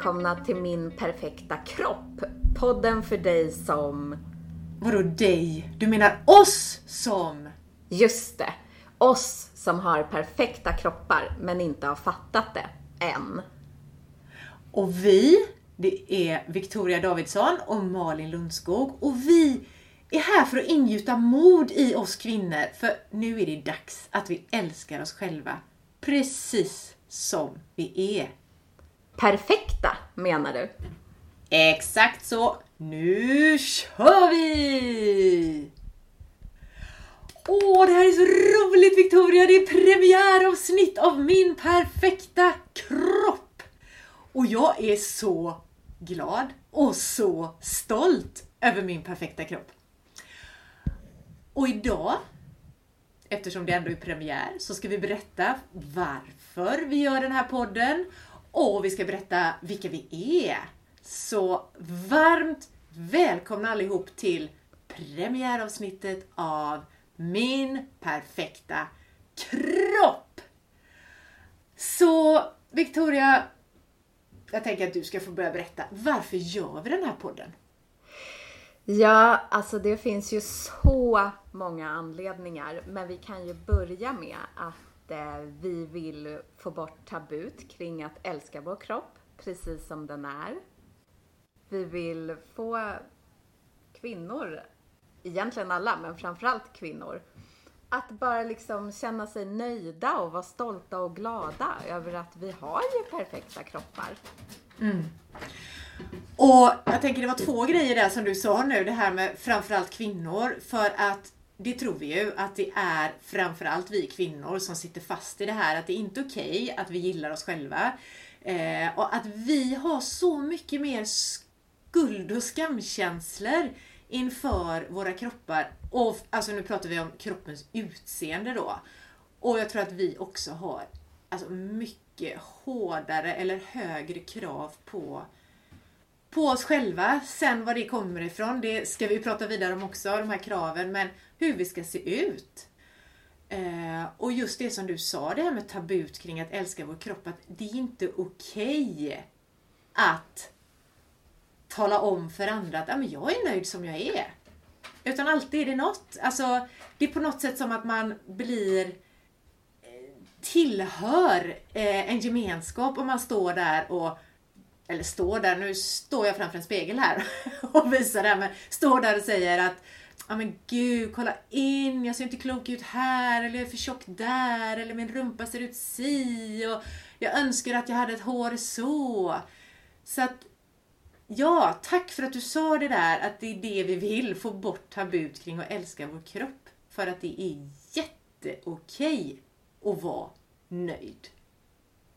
välkomna till min perfekta kropp. Podden för dig som... Vadå dig? Du menar oss som? Just det! Oss som har perfekta kroppar men inte har fattat det än. Och vi, det är Victoria Davidsson och Malin Lundskog och vi är här för att ingjuta mod i oss kvinnor för nu är det dags att vi älskar oss själva precis som vi är. Perfekta menar du? Exakt så. Nu kör vi! Åh, det här är så roligt Victoria! Det är premiäravsnitt av min perfekta kropp! Och jag är så glad och så stolt över min perfekta kropp. Och idag, eftersom det ändå är premiär, så ska vi berätta varför vi gör den här podden och vi ska berätta vilka vi är. Så varmt välkomna allihop till premiäravsnittet av Min perfekta kropp! Så Victoria, jag tänker att du ska få börja berätta. Varför gör vi den här podden? Ja, alltså det finns ju så många anledningar. Men vi kan ju börja med att eh, vi vill få bort tabut kring att älska vår kropp precis som den är. Vi vill få kvinnor, egentligen alla, men framförallt kvinnor, att bara liksom känna sig nöjda och vara stolta och glada över att vi har ju perfekta kroppar. Mm. Och jag tänker det var två grejer där som du sa nu, det här med framförallt kvinnor. För att det tror vi ju att det är framförallt vi kvinnor som sitter fast i det här att det är inte okej att vi gillar oss själva. Eh, och att vi har så mycket mer skuld och skamkänslor inför våra kroppar. Och alltså nu pratar vi om kroppens utseende då. Och jag tror att vi också har alltså, mycket hårdare eller högre krav på på oss själva. Sen var det kommer ifrån, det ska vi prata vidare om också, de här kraven, men hur vi ska se ut. Eh, och just det som du sa, det här med tabut kring att älska vår kropp, att det är inte okej att tala om för andra att ah, men jag är nöjd som jag är. Utan alltid är det något. Alltså, det är på något sätt som att man blir eh, tillhör eh, en gemenskap om man står där och eller står där, nu står jag framför en spegel här och visar det här, men står där och säger att Ja men gud, kolla in, jag ser inte klok ut här, eller jag är för tjock där, eller min rumpa ser ut si, och jag önskar att jag hade ett hår så. Så att, ja, tack för att du sa det där, att det är det vi vill, få bort tabut kring att älska vår kropp. För att det är jätteokej att vara nöjd.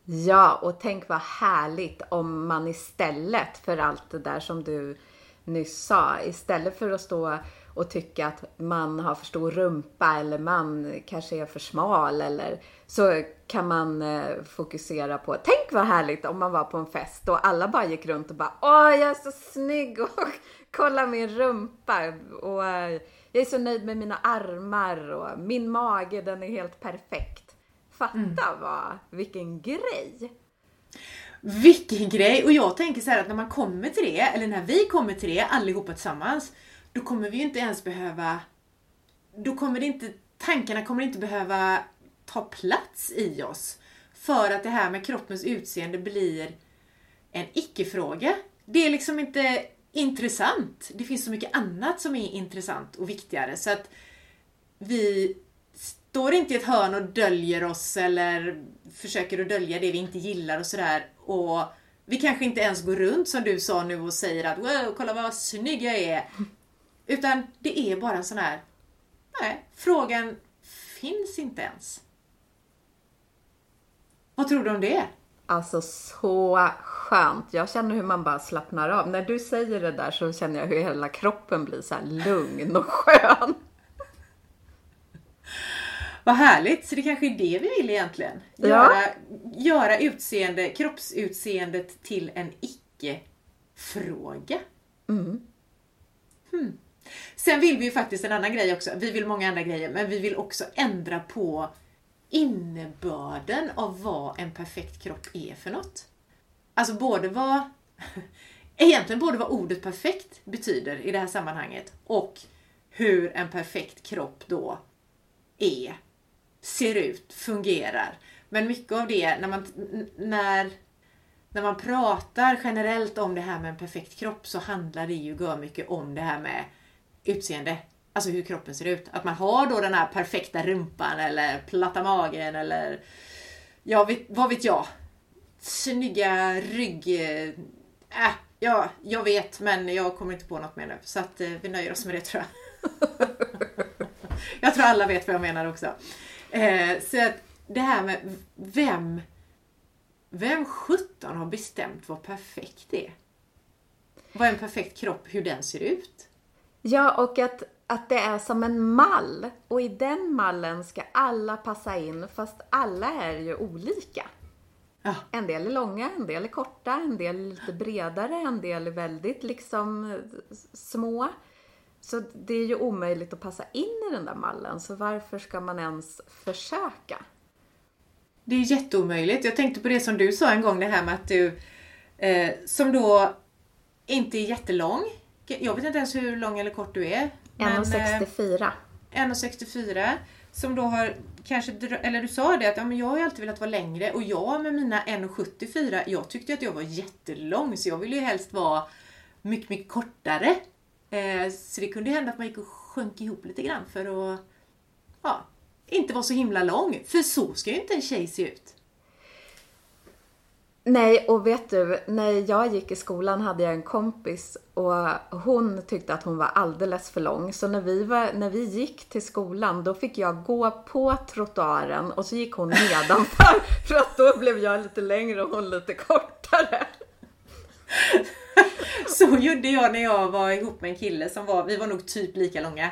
Ja, och tänk vad härligt om man istället för allt det där som du nyss sa, istället för att stå och tycka att man har för stor rumpa eller man kanske är för smal eller så kan man eh, fokusera på, tänk vad härligt om man var på en fest och alla bara gick runt och bara åh jag är så snygg och kolla min rumpa och eh, jag är så nöjd med mina armar och min mage den är helt perfekt. Fatta Mm. vad, vilken grej! Vilken grej! Och jag tänker så här att när man kommer till det, eller när vi kommer till det allihopa tillsammans, då kommer vi ju inte ens behöva... Då kommer det inte... Tankarna kommer inte behöva ta plats i oss. För att det här med kroppens utseende blir en icke-fråga. Det är liksom inte intressant. Det finns så mycket annat som är intressant och viktigare. Så att vi står inte i ett hörn och döljer oss eller försöker att dölja det vi inte gillar och sådär. Och vi kanske inte ens går runt som du sa nu och säger att wow, kolla vad snygg jag är. Utan det är bara en sån här, nej, frågan finns inte ens. Vad tror du om det? Alltså så skönt. Jag känner hur man bara slappnar av. När du säger det där så känner jag hur hela kroppen blir så lugn och skön. Vad härligt! Så det kanske är det vi vill egentligen. Ja. Göra, göra utseende, kroppsutseendet till en icke-fråga. Hmm. Sen vill vi ju faktiskt en annan grej också. Vi vill många andra grejer, men vi vill också ändra på innebörden av vad en perfekt kropp är för något. Alltså både vad, egentligen både vad ordet perfekt betyder i det här sammanhanget och hur en perfekt kropp då är, ser ut, fungerar. Men mycket av det, när man, när, när man pratar generellt om det här med en perfekt kropp så handlar det ju mycket om det här med utseende. Alltså hur kroppen ser ut. Att man har då den här perfekta rumpan eller platta magen eller ja, vet, vad vet jag. Snygga rygg... Eh, äh, ja, jag vet men jag kommer inte på något mer nu. Så att eh, vi nöjer oss med det tror jag. jag tror alla vet vad jag menar också. Eh, så att det här med vem vem sjutton har bestämt vad perfekt är? Vad är en perfekt kropp, hur den ser ut? Ja, och att, att det är som en mall. Och i den mallen ska alla passa in, fast alla är ju olika. Ja. En del är långa, en del är korta, en del är lite bredare, en del är väldigt liksom små. Så det är ju omöjligt att passa in i den där mallen, så varför ska man ens försöka? Det är jätteomöjligt. Jag tänkte på det som du sa en gång, det här med att du, eh, som då inte är jättelång. Jag vet inte ens hur lång eller kort du är. 1,64. Eh, 1,64. Som då har kanske, eller du sa det att ja, men jag har ju alltid velat vara längre och jag med mina 1,74, jag tyckte att jag var jättelång så jag ville ju helst vara mycket, mycket kortare. Eh, så det kunde hända att man gick och sjönk ihop lite grann för att ja, inte vara så himla lång. För så ska ju inte en tjej se ut. Nej, och vet du, när jag gick i skolan hade jag en kompis och hon tyckte att hon var alldeles för lång. Så när vi, var, när vi gick till skolan, då fick jag gå på trottoaren och så gick hon nedanför. för att då blev jag lite längre och hon lite kortare. så gjorde jag när jag var ihop med en kille som var, vi var nog typ lika långa.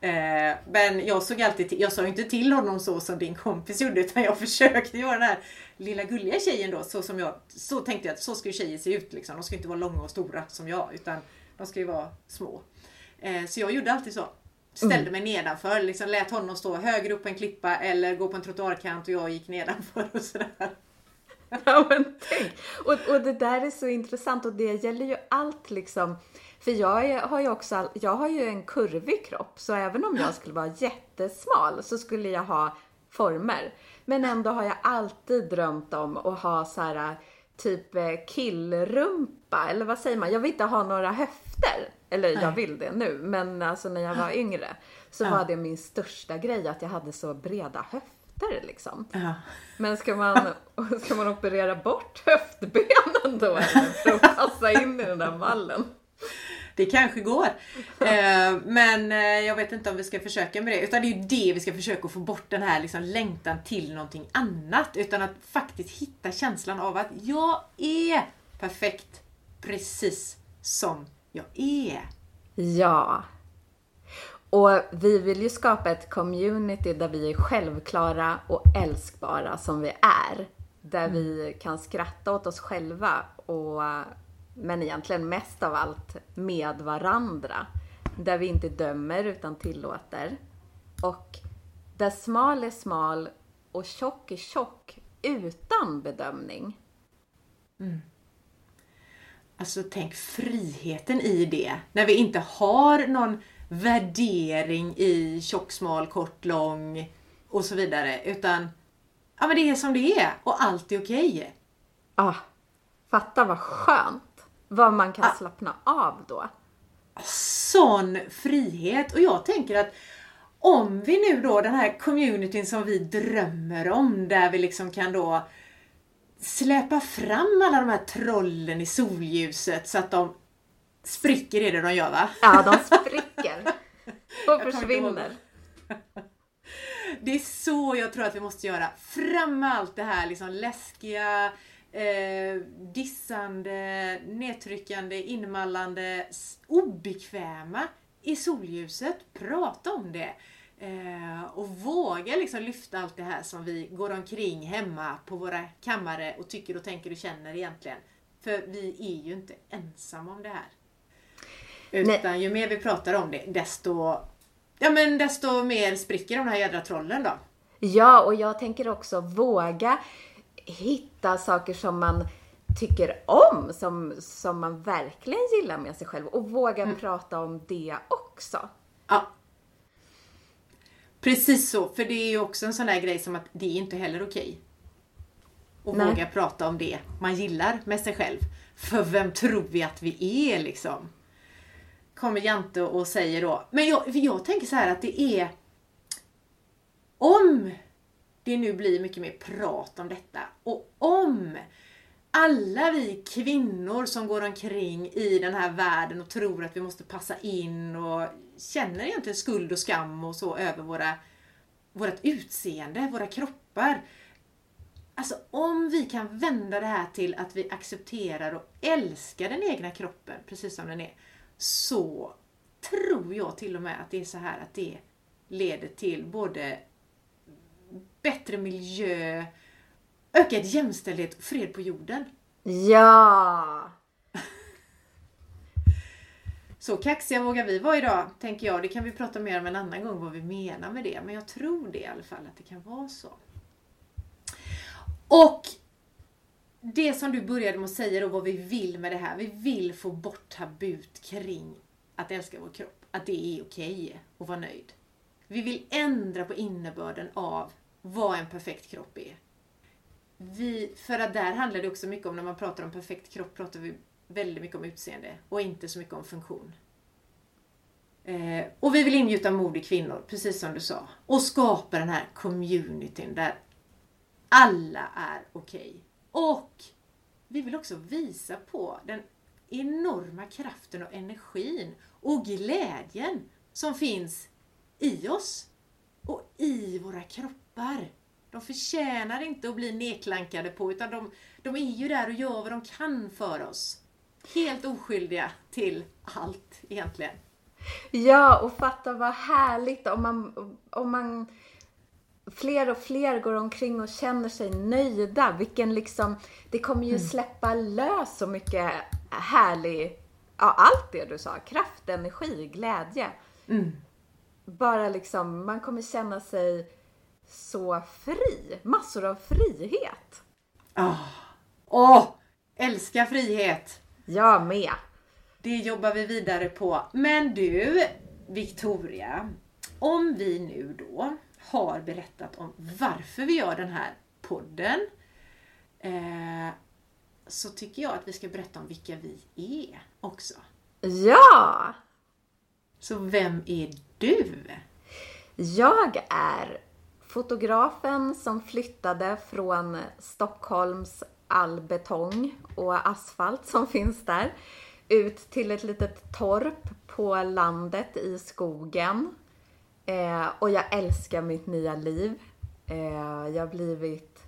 Eh, men jag såg alltid till, jag sa inte till honom så som din kompis gjorde utan jag försökte göra den här lilla gulliga tjejen då så som jag, så tänkte jag att så ska ju tjejer se ut liksom. De ska inte vara långa och stora som jag utan de ska ju vara små. Eh, så jag gjorde alltid så. Ställde mm. mig nedanför, liksom lät honom stå högre upp på en klippa eller gå på en trottoarkant och jag gick nedanför och sådär. Ja men tänk! Och, och det där är så intressant och det gäller ju allt liksom för jag har ju också, jag har ju en kurvig kropp, så även om jag skulle vara jättesmal så skulle jag ha former. Men ändå har jag alltid drömt om att ha så här typ eh, killrumpa, eller vad säger man? Jag vill inte ha några höfter. Eller Nej. jag vill det nu, men alltså när jag var yngre så ja. var det min största grej att jag hade så breda höfter liksom. Ja. Men ska man, ska man operera bort höftbenen då för att passa in i den där mallen? det kanske går. Eh, men eh, jag vet inte om vi ska försöka med det. Utan det är ju det vi ska försöka få bort den här liksom längtan till någonting annat. Utan att faktiskt hitta känslan av att jag är perfekt precis som jag är. Ja. Och vi vill ju skapa ett community där vi är självklara och älskbara som vi är. Där mm. vi kan skratta åt oss själva och men egentligen mest av allt med varandra. Där vi inte dömer utan tillåter. Och där smal är smal och tjock är tjock utan bedömning. Mm. Alltså tänk friheten i det. När vi inte har någon värdering i tjock, smal, kort, lång och så vidare. Utan ja, men det är som det är och allt är okej. Okay. Ah, fatta vad skönt! Vad man kan ah. slappna av då. Sån frihet! Och jag tänker att om vi nu då, den här communityn som vi drömmer om, där vi liksom kan då släppa fram alla de här trollen i solljuset så att de spricker i det de gör va? Ja, de spricker. Och försvinner. Det är så jag tror att vi måste göra. Fram med allt det här liksom läskiga, eh, dissande, nedtryckande, inmallande, obekväma i solljuset. Prata om det. Eh, och våga liksom lyfta allt det här som vi går omkring hemma på våra kammare och tycker och tänker och känner egentligen. För vi är ju inte ensamma om det här. Utan Nej. ju mer vi pratar om det, desto, ja, men desto mer spricker de här jädra trollen då. Ja, och jag tänker också våga hitta saker som man tycker om, som, som man verkligen gillar med sig själv och våga Mm. prata om det också. Ja. Precis så, för det är ju också en sån där grej som att det är inte heller okej. Att Nej. våga prata om det man gillar med sig själv. För vem tror vi att vi är liksom? Kommer Jante och säger då. Men jag, för jag tänker så här att det är om det nu blir mycket mer prat om detta och om alla vi kvinnor som går omkring i den här världen och tror att vi måste passa in och känner egentligen skuld och skam och så över våra, vårt utseende, våra kroppar. Alltså om vi kan vända det här till att vi accepterar och älskar den egna kroppen precis som den är. Så tror jag till och med att det är så här att det leder till både bättre miljö, ökad jämställdhet och fred på jorden. Ja! Så kaxiga vågar vi vara idag, tänker jag. Det kan vi prata mer om en annan gång vad vi menar med det. Men jag tror det i alla fall, att det kan vara så. Och det som du började med att säga då, vad vi vill med det här. Vi vill få bort tabut kring att älska vår kropp. Att det är okej att vara nöjd. Vi vill ändra på innebörden av vad en perfekt kropp är. Vi, för att där handlar det också mycket om, när man pratar om perfekt kropp, pratar vi väldigt mycket om utseende och inte så mycket om funktion. Eh, och vi vill ingjuta mod i kvinnor, precis som du sa. Och skapa den här communityn där alla är okej. Och vi vill också visa på den enorma kraften och energin och glädjen som finns i oss och i våra kroppar. De förtjänar inte att bli nedklankade på utan de, de är ju där och gör vad de kan för oss. Helt oskyldiga till allt egentligen. Ja, och fatta vad härligt om man, om man fler och fler går omkring och känner sig nöjda. Vilken liksom, det kommer ju släppa lös så mycket härlig, ja allt det du sa, kraft, energi, glädje. Bara liksom, man kommer känna sig så fri. Massor av frihet. Åh! Älskar frihet! Jag med. Det jobbar vi vidare på. Men du, Victoria. Om vi nu då har berättat om varför vi gör den här podden. Eh, så tycker jag att vi ska berätta om vilka vi är också. Ja! Så vem är du? Jag är fotografen som flyttade från Stockholms all betong och asfalt som finns där ut till ett litet torp på landet i skogen. Eh, och jag älskar mitt nya liv. Eh, jag har blivit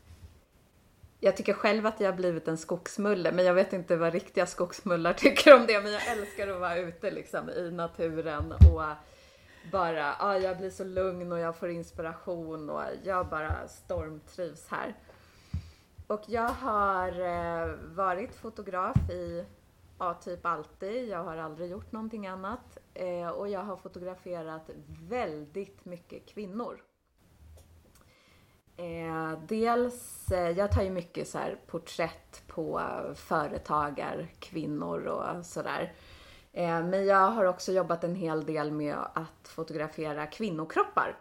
jag tycker själv att jag har blivit en skogsmulle, men jag vet inte vad riktiga skogsmullar tycker om det. Men jag älskar att vara ute liksom i naturen och bara, ja, jag blir så lugn och jag får inspiration och jag bara stormtrivs här. Och jag har eh, varit fotograf i, ja, typ alltid. Jag har aldrig gjort någonting annat. Eh, och jag har fotograferat väldigt mycket kvinnor. Eh, dels, eh, jag tar ju mycket så här porträtt på företagarkvinnor och sådär. Eh, men jag har också jobbat en hel del med att fotografera kvinnokroppar.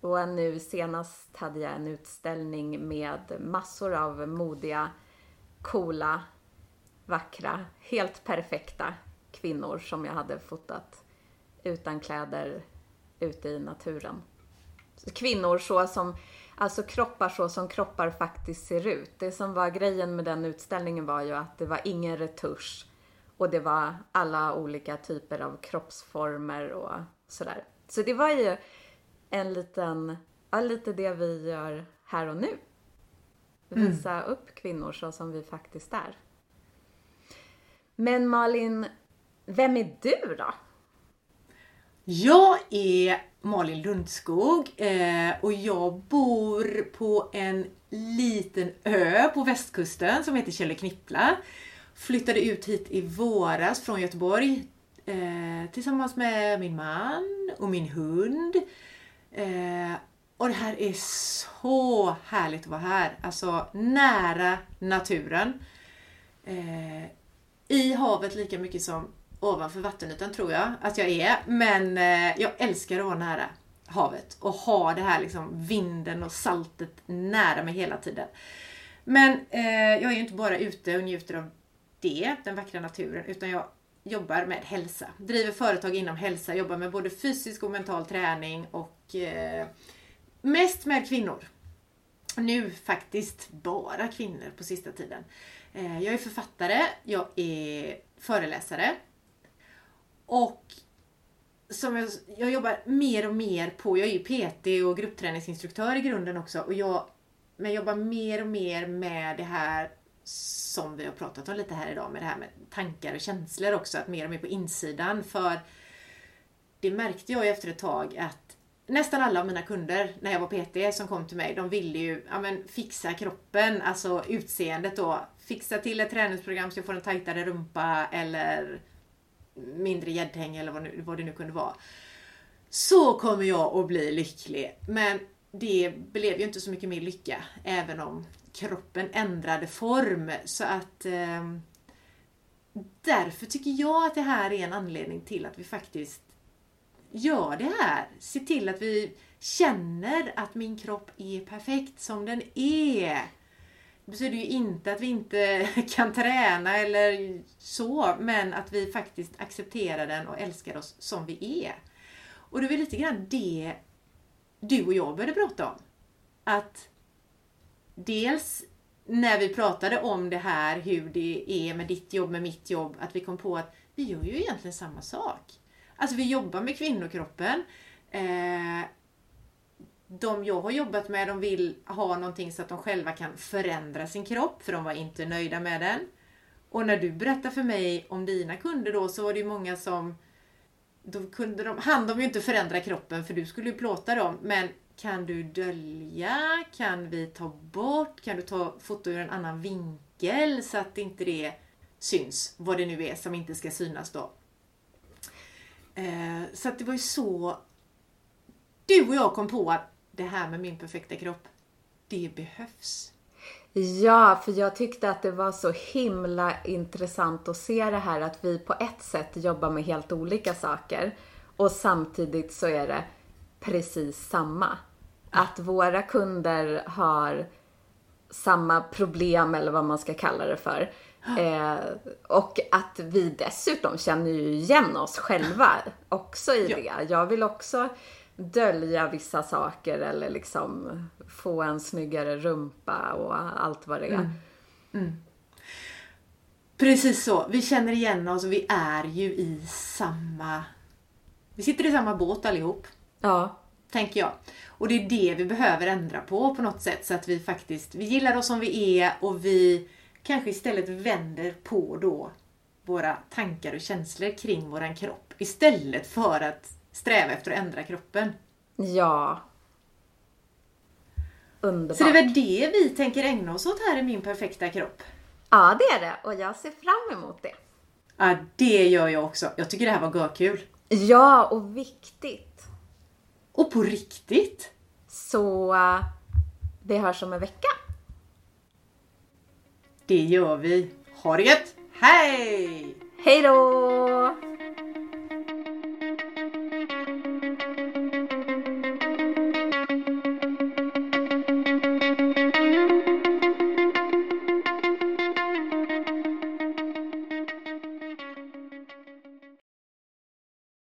Och nu senast hade jag en utställning med massor av modiga, coola, vackra, helt perfekta kvinnor som jag hade fotat utan kläder ute i naturen. Kvinnor så som, alltså kroppar så som kroppar faktiskt ser ut. Det som var grejen med den utställningen var ju att det var ingen retusch. Och det var alla olika typer av kroppsformer och sådär. Så det var ju en liten, ja, lite det vi gör här och nu. Visa upp kvinnor så som vi faktiskt är. Men Malin, vem är du då? Jag är Malin Lundskog eh, och jag bor på en liten ö på västkusten som heter Källeknippla. Flyttade ut hit i våras från Göteborg eh, tillsammans med min man och min hund. Eh, och det här är så härligt att vara här. Alltså nära naturen. i havet lika mycket som ovanför vattenytan tror jag att jag är. Men eh, jag älskar att vara nära havet och ha det här liksom vinden och saltet nära mig hela tiden. Men eh, jag är ju inte bara ute och njuter av det, den vackra naturen, utan jag jobbar med hälsa. Driver företag inom hälsa, jobbar med både fysisk och mental träning och eh, mest med kvinnor. Nu faktiskt bara kvinnor på sista tiden. Eh, jag är författare, jag är föreläsare och som jag, jag jobbar mer och mer på, jag är ju PT och gruppträningsinstruktör i grunden också och jag men jobbar mer och mer med det här som vi har pratat om lite här idag, med det här med tankar och känslor också, att mer och mer på insidan. För det märkte jag ju efter ett tag att nästan alla av mina kunder när jag var PT som kom till mig, de ville ju ja, men, fixa kroppen, alltså utseendet då. Fixa till ett träningsprogram så jag får en tajtare rumpa eller mindre gäddhäng eller vad, nu, vad det nu kunde vara. Så kommer jag att bli lycklig. Men det blev ju inte så mycket mer lycka, även om kroppen ändrade form. Så att eh, därför tycker jag att det här är en anledning till att vi faktiskt gör det här. Se till att vi känner att min kropp är perfekt som den är. Det betyder ju inte att vi inte kan träna eller så, men att vi faktiskt accepterar den och älskar oss som vi är. Och det är lite grann det du och jag började prata om. Att dels när vi pratade om det här, hur det är med ditt jobb, med mitt jobb, att vi kom på att vi gör ju egentligen samma sak. Alltså vi jobbar med kvinnokroppen. Eh, de jag har jobbat med, de vill ha någonting så att de själva kan förändra sin kropp, för de var inte nöjda med den. Och när du berättar för mig om dina kunder då, så var det ju många som då kunde de, hann de ju inte förändra kroppen för du skulle ju plåta dem. Men kan du dölja? Kan vi ta bort? Kan du ta foto ur en annan vinkel så att inte det syns? Vad det nu är som inte ska synas då. Eh, så att det var ju så du och jag kom på att det här med min perfekta kropp, det behövs. Ja, för jag tyckte att det var så himla intressant att se det här att vi på ett sätt jobbar med helt olika saker och samtidigt så är det precis samma. Att våra kunder har samma problem eller vad man ska kalla det för. Eh, och att vi dessutom känner ju igen oss själva också i det. Jag vill också dölja vissa saker eller liksom få en snyggare rumpa och allt vad det är. Mm. Mm. Precis så. Vi känner igen oss och vi är ju i samma... Vi sitter i samma båt allihop. Ja. Tänker jag. Och det är det vi behöver ändra på på något sätt så att vi faktiskt, vi gillar oss som vi är och vi kanske istället vänder på då våra tankar och känslor kring våran kropp istället för att sträva efter att ändra kroppen. Ja. Underbart. Så det är väl det vi tänker ägna oss åt här i Min perfekta kropp. Ja, det är det. Och jag ser fram emot det. Ja, det gör jag också. Jag tycker det här var görkul. Ja, och viktigt. Och på riktigt. Så uh, vi hörs om en vecka. Det gör vi. Ha det gött! Hej! Hej då!